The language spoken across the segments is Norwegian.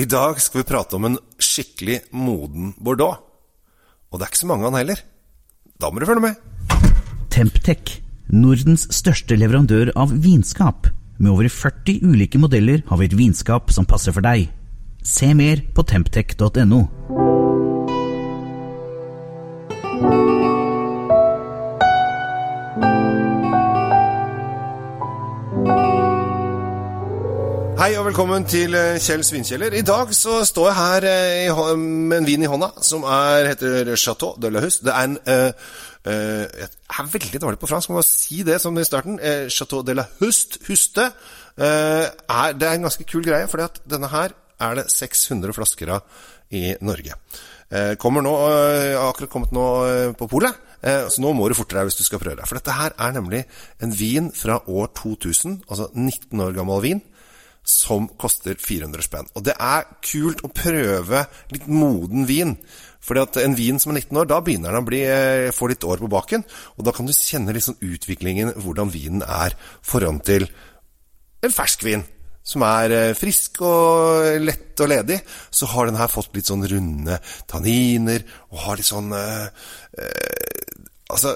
I dag skal vi prate om en skikkelig moden bordeaux. Og det er ikke så mange av han heller. Da må du følge med. Temptec, Nordens største leverandør av vinskap. Med over 40 ulike modeller har vi et vinskap som passer for deg. Se mer på temptec.no. Hei og velkommen til eh, Kjell Svinkjeller. I dag så står jeg her eh, med en vin i hånda som er, heter Chateau de la Hus. Det er en eh, eh, Jeg er veldig dårlig på fransk, må bare si det som i starten. Eh, Chateau de la Hust, Huste. eh, er, det er en ganske kul greie, for denne her er det 600 flasker av i Norge. Kommer nå, eh, akkurat kommet nå på polet, så nå må du forte deg hvis du skal prøve deg. For dette her er nemlig en vin fra år 2000, altså 19 år gammel vin som koster 400 spenn. Og det er kult å prøve litt moden vin. Fordi at en vin som er 19 år, da begynner den å bli, eh, få litt år på baken. Og da kan du kjenne liksom utviklingen, hvordan vinen er foran til en fersk vin. Som er eh, frisk og lett og ledig. Så har den her fått litt sånn runde tanniner, og har litt sånn eh, eh, Altså,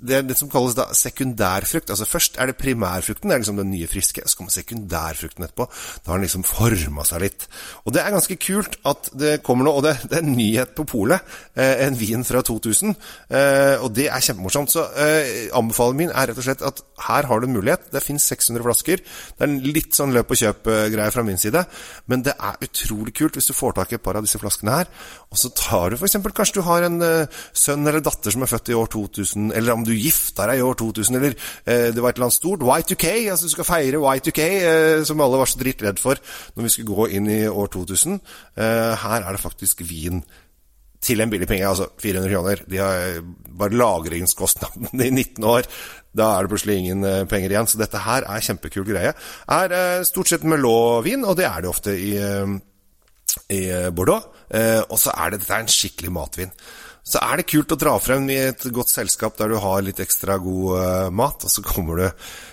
det er det som kalles da sekundærfrukt. Altså Først er det primærfrukten, det er liksom den nye friske. Så kommer sekundærfrukten etterpå. Da har den liksom forma seg litt. Og det er ganske kult at det kommer noe, og det, det er en nyhet på polet. Eh, en vin fra 2000. Eh, og det er kjempemorsomt. Så eh, anbefalingen min er rett og slett at her har du en mulighet. Det finnes 600 flasker. Det er en litt sånn løp og kjøp-greie fra min side. Men det er utrolig kult hvis du får tak i et par av disse flaskene her. Og så tar du f.eks. kanskje du har en eh, sønn eller datter som er født i år 2000, eller om du gifta deg i år 2000, eller eh, det var et eller annet stort. Y2K, altså du skal feire Y2K, eh, som alle var så drittredd for når vi skulle gå inn i år 2000. Eh, her er det faktisk vin til en billig penge, altså 400 kroner. De har eh, bare lagringskostnaden i 19 år. Da er det plutselig ingen eh, penger igjen. Så dette her er kjempekul greie. Er eh, stort sett Melot-vin, og det er det ofte i, i Bordeaux. Og så er det dette er en skikkelig matvin. Så er det kult å dra frem i et godt selskap der du har litt ekstra god uh, mat, og så kommer du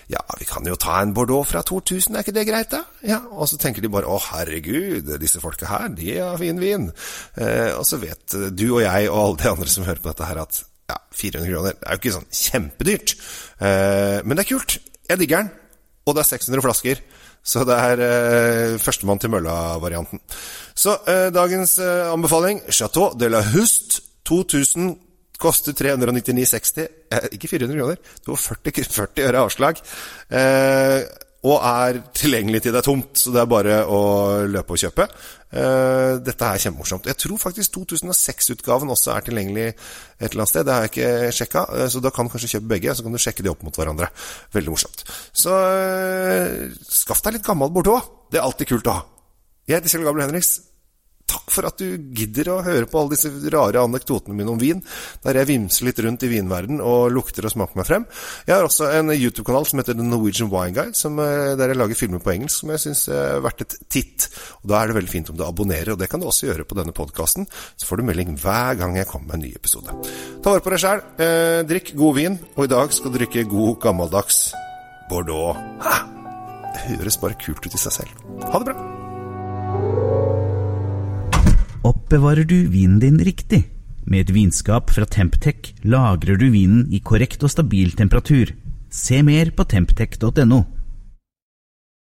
Ja, vi kan jo ta en Bordeaux fra 2000, er ikke det greit, da? Ja, Og så tenker de bare å herregud, disse folka her, de har fin vin. Uh, og så vet du og jeg og alle de andre som hører på dette her, at ja, 400 kroner er jo ikke sånn kjempedyrt. Uh, men det er kult. Jeg digger den. Og det er 600 flasker. Så det er eh, førstemann til mølla-varianten. Så eh, dagens eh, anbefaling Chateau de la Hust 2000 koster 399,60. Eh, ikke 400 kroner. Det var 40, 40 øre avslag. Eh, og er tilgjengelig til det er tomt, så det er bare å løpe og kjøpe. Eh, dette er kjempemorsomt. Jeg tror faktisk 2006-utgaven også er tilgjengelig et eller annet sted. Det har jeg ikke sjekka, eh, så da kan du kanskje kjøpe begge, så kan du sjekke de opp mot hverandre. Veldig morsomt. Så eh, skaff deg litt gammel Bordeaux. Det er alltid kult å ha. Jeg heter Kjell Gabriel Henriks. Takk for at du gidder å høre på alle disse rare anekdotene mine om vin, der jeg vimser litt rundt i vinverden og lukter og smaker meg frem. Jeg har også en YouTube-kanal som heter The Norwegian Wine Guide, som, eh, der jeg lager filmer på engelsk, som jeg syns er verdt et titt. Og Da er det veldig fint om du abonnerer, og det kan du også gjøre på denne podkasten. Så får du melding hver gang jeg kommer med en ny episode. Ta vare på deg sjæl, eh, drikk god vin, og i dag skal du drikke god gammeldags Bordeaux. Ha! Det høres bare kult ut i seg selv. Ha det bra. Oppbevarer du vinen din riktig? Med et vinskap fra Temptec lagrer du vinen i korrekt og stabil temperatur. Se mer på temptec.no.